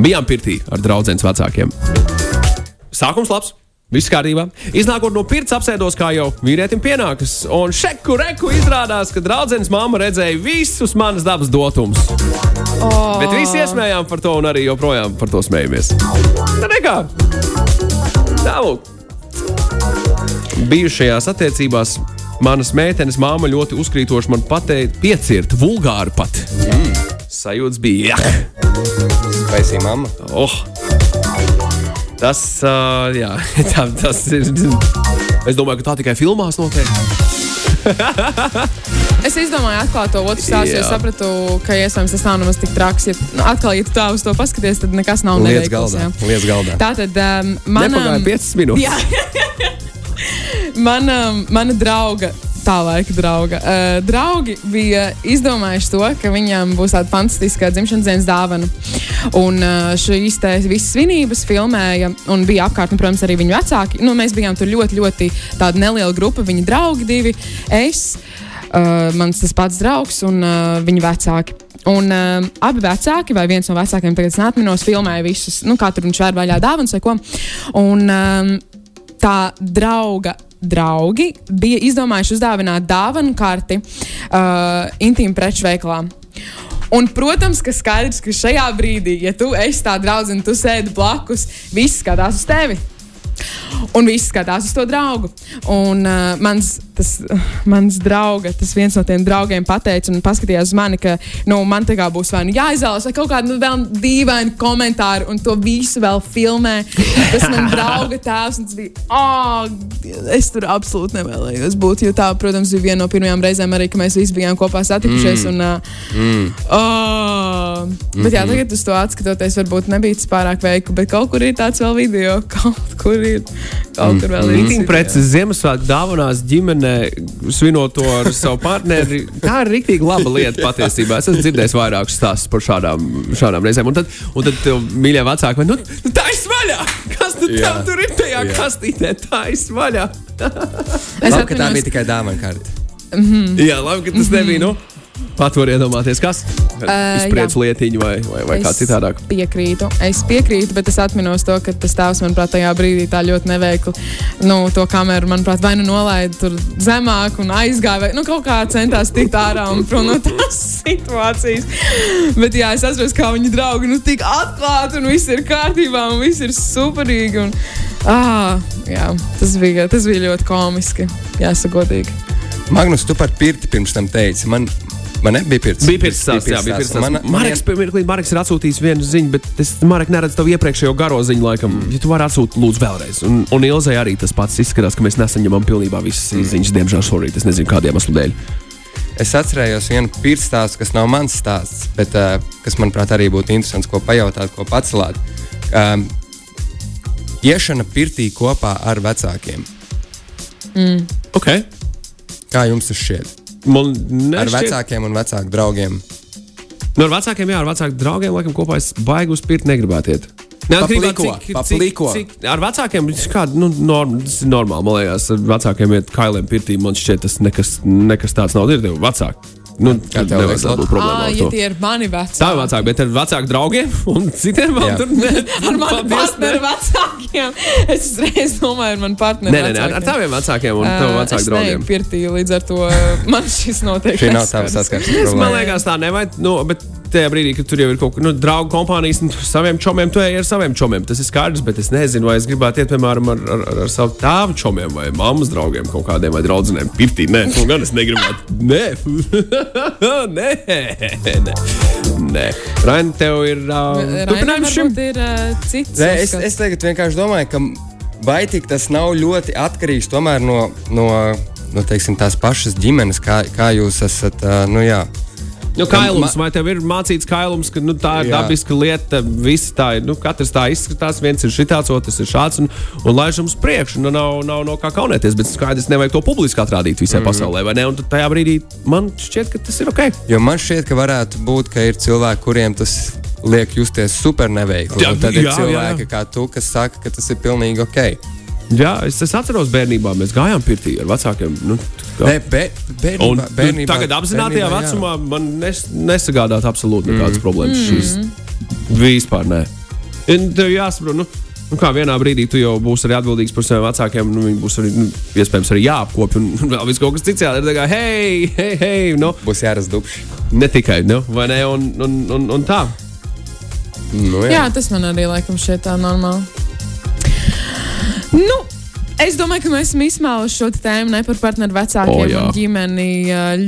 Bijām pirtī ar draugiem vecākiem. Sākums labs. Viss kārtībā. Iznākot no pirts, apsēdos kā jau vīrietim pienākas. Un šeku reku izrādās, ka draudzenes mamma redzēja visus manas dabas dotumus. Oh. Bet visi iesmējām par to un arī joprojām par to smējamies. Tā nekā. Tālāk. Bijušajās attiecībās manas meitenes māma ļoti uzkrītoši man pateica, piecirt vulgāri pat. Mm. Sajūts bija. Jā. Taisīja mamma. Oh. Tas, uh, jā, tā, tas ir. Es domāju, ka tā tikai filmās notiek. Es izdomāju, atklāt to otru stāstu. Es sapratu, ka iespējams tas nav nemaz tik traks. Ja, nu, atkal, ja tu tā uz to paskaties, tad nekas nav Liec neveikls. galdā. Liec galdā. Tā tad um, mana, Nepagāja 5 minūtes. Jā. mana, mana drauga. Tā laika drauga. Uh, draugi bija izdomājuši to, ka viņam būs tāda fantastiska dzimšanas dienas dāvana. Un uh, šīs visas svinības filmēja, un bija apkārt, un, protams, arī viņu vecāki. Nu, mēs bijām tur ļoti, ļoti neliela grupa. Viņa draugi divi, es, uh, mans tas pats draugs un uh, viņa vecāki. Un um, abi vecāki, vai viens no vecākiem, tagad es neatminos, filmēja visus, nu, tur viņš vēr vaļā dāvanas vai ko. Un um, tā drauga draugi bija izdomājuši uzdāvināt dāvanu karti uh, intīmu preču veikalā. Un, protams, ka skaidrs, ka šajā brīdī, ja tu esi tā draudzene, tu sēdi blakus, viss skatās uz tevi. Un viss skatās uz to draugu. Un uh, mans tas mans draugs, tas viens no tiem draugiem pateica un paskatījās uz mani, ka nu, man tā kā būs vai nu jāizvēlas, vai kaut kāda nu, vēl dīvaina komentāra, un to visu vēl filmē. Tas man drauga tēvs, un tas bija, oh, es tur absolūti nevēlējos būt, jo tā, protams, bija viena no pirmajām reizēm arī, kad mēs visi bijām kopā satikušies. Mm. Un, uh, mm. oh, bet jā, tagad uz to atskatoties, varbūt nebija tas pārāk veikli, bet kaut kur ir tāds vēl video, kaut kur ir. Kaut kur vēl ir. Rītiņa preces Ziemassvētku dāvanās ģimenē, svinot to ar savu partneri. Tā ir rīktīgi laba lieta patiesībā. Es esmu dzirdējis vairākus stāstus par šādām, šādām reizēm. Un tad, un tad mīļie vecāki, nu, nu tā ir svaļā! Kas tu Jā. tev tur ir tajā Jā. kastītē? Tā ir svaļā! Es Labi, ka tā bija tikai dāvana karte. Jā, labi, ka tas nebija. Nu, Pat var iedomāties, kas ir jā. izpriecināts lietiņu vai, vai, vai kā Es citādāk. Piekrītu. Es piekrītu, bet es atminos to, ka tas tēvs, manuprāt, tajā brīdī tā ļoti neveikli nu, to kameru, manuprāt, vai nu nolaida tur zemāk un aizgāja, vai nu, kaut kā centās tikt ārā un prom no tās situācijas. Bet jā, es atceros, kā viņi draugi nu, tik atklāti un viss ir kārtībā un viss ir superīgi. Un, ah, jā, tas, bija, tas bija ļoti komiski, jāsagodīgi. Magnus, tu par pirti pirms tam teici. Man, man nebija pirts. Bija pirts stāsts, jā, bija pirts stāsts. Marks, pirmkārt, Marks ir atsūtījis vienu ziņu, bet es Marek neredzu tavu iepriekšējo garo ziņu, laikam. Mm. Ja tu vari atsūtīt, lūdzu, vēlreiz. Un, un Ilzai arī tas pats izskatās, ka mēs nesaņemam pilnībā visas mm. ziņas, diemžēl, šorīt. Es nezinu, kādiem iemeslu dēļ. Es atcerējos vienu pirts stāstu, kas nav mans stāsts, bet uh, kas, manuprāt, arī būtu interesants, ko pajautāt, ko pacelāt. Um, iešana pirtī kopā ar vecākiem. Okay. Kā jums tas šķiet? Man Ar nešķiet, vecākiem un vecāku draugiem. Nu, ar vecākiem, jā, ar vecāku draugiem, laikam, kopā es baigi uz pirti negribētu iet. Neatkarībā, Papliko, cik- papliko. cik- cik- Ar vecākiem ir kāda, nu, norm, tas ir normāli. Man liekas, ar vecākiem iet kailiem pirtī. Man šķiet, tas nekas, nekas tāds nav. Ir tev vecāki. Nu, Kā tev liekas, nevajadzētu būt Ah, problēmām ar ja tie ir mani veci. Tā ir vecāka, bet ar vecāku draugiem un citiem vēl Jā. tur ne. Ar mani partneri vecākiem. Es uzreiz domāju, ar mani partneri. Nē, nē, nē, ar, ar taviem vecākiem un tavu vecāku draugiem. Pirtī, līdz ar to man šis noteikti. Šī nav tava saskarsme. Es, man liekas, tā nevajag. Nu, bet tajā brīdī, kad tur jau ir kaut kāda nu, draugu kompānijas, un tu saviem čomiem, tu ej ar saviem čomiem. Tas ir skaidrs, bet es nezinu, vai es gribētu iet, piemēram, ar, ar, ar, ar savu tēvu čomiem vai mammas draugiem kaut kādiem vai draugiem. Pirtī, nē, to gan es negribētu. Nē, nē, nē. nē. Raini, tev ir. Uh, turpinājums šim. ir uh, cits. Nē, es, es tagad vienkārši domāju, ka tik tas nav ļoti atkarīgs tomēr no, no, no teiksim, tās pašas ģimenes, kā, kā jūs esat. Uh, nu, jā. Nu, kailums, vai tev ir mācīts kailums, ka nu, tā ir Jā. dabiska lieta? Visi tā ir. Nu, katrs tā izskatās, viens ir šitāds, otrs ir šāds. Un, un laižam uz priekšu. Nu, nav, nav no kā kaunēties, bet skaidrs, nevajag to publiski atrādīt visai mm. pasaulē. vai ne? Un tajā brīdī man šķiet, ka tas ir ok. Jo man šķiet, ka varētu būt, ka ir cilvēki, kuriem tas liek justies super neveikli. Jā, tad ir jā, cilvēki jā. kā tu, kas saka, ka tas ir pilnīgi ok. Jā, es, es atceros, bērnībā mēs gājām pirtī ar vecākiem. Nu, Nē, be, bērnībā, Un bērnībā, tagad apzinātajā bērnībā, jā. vecumā man nes, nesagādāt absolūti nekādas mm. problēmas. Šīs vispār nē. Un tev jāsaprot, nu, nu kā vienā brīdī tu jau būsi arī atbildīgs par saviem vecākiem. Nu, viņi būs arī, nu, iespējams, arī jāapkopja. Un vēl viss kaut kas cits jādara. Tā kā, hei, hei, hei, nu, Būs jāras dubši. ne tikai, nu, vai ne? Un, un, un, un tā. Nu, Jā, tas man arī laikam šķiet tā normāli. Es domāju, ka mēs esam izsmēluši šo tēmu ne par partneru vecākiem O, jā. un ģimeni.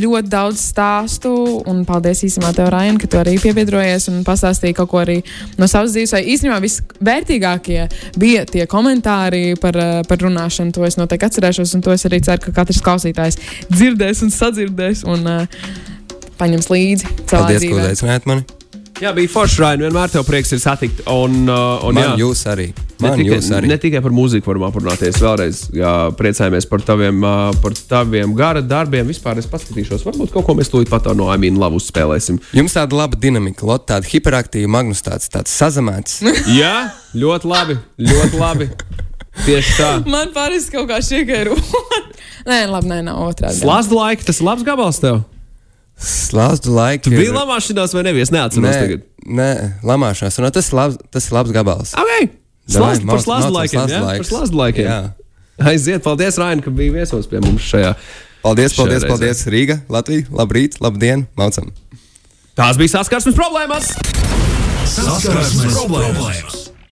Ļoti daudz stāstu, un paldies īstenībā tev, Rajan, ka tu arī piebiedrojies un pastāstīji kaut ko arī no savas dzīves. Vai īstenībā visvērtīgākie bija tie komentāri par, par runāšanu. To es noteikti atcerēšos, un to es arī ceru, ka katrs klausītājs dzirdēs un sadzirdēs un uh, paņems līdzi. Paldies, ka dzīvē. uzaicinājāt mani. Jā, bija forši, Raini. Vienmēr tev prieks ir satikt. Un, uh, un, Man jā. jūs arī. Ne Man tikai, jūs arī. ne tikai par mūziku varam aprunāties. Vēlreiz jā, priecājamies par taviem, ā, par taviem gara darbiem. Vispār es paskatīšos, varbūt kaut ko mēs tūlīt pat no Aimīna labu spēlēsim. Jums tāda laba dinamika, Lotte, tāda hiperaktīva, Magnus tāds, tāds sazamēts. Jā, ļoti labi. Ļoti labi. Tieši tā. Man parasti kaut kā šī ir. nē, labi, nē, nav otrādi. Slāzdu laika, tas ir labs gabals tev. Slāzdu laiku. Tu biji lamāšanās vai nevis? Neatceros Nē, tagad. nē, lamāšanās. Un, tas, ir labs, tas ir labs gabals. Okay. Slāzdu par mācam laikiem. jā? Par slāzdu laikiem. Jā. Aiziet, paldies, Raini, ka biji viesos pie mums šajā. Paldies, paldies, reizē. paldies. Rīga, Latvija, labrīt, labdien, maucam! Tās bija saskarsmes problēmas. Saskarsmes problēmas.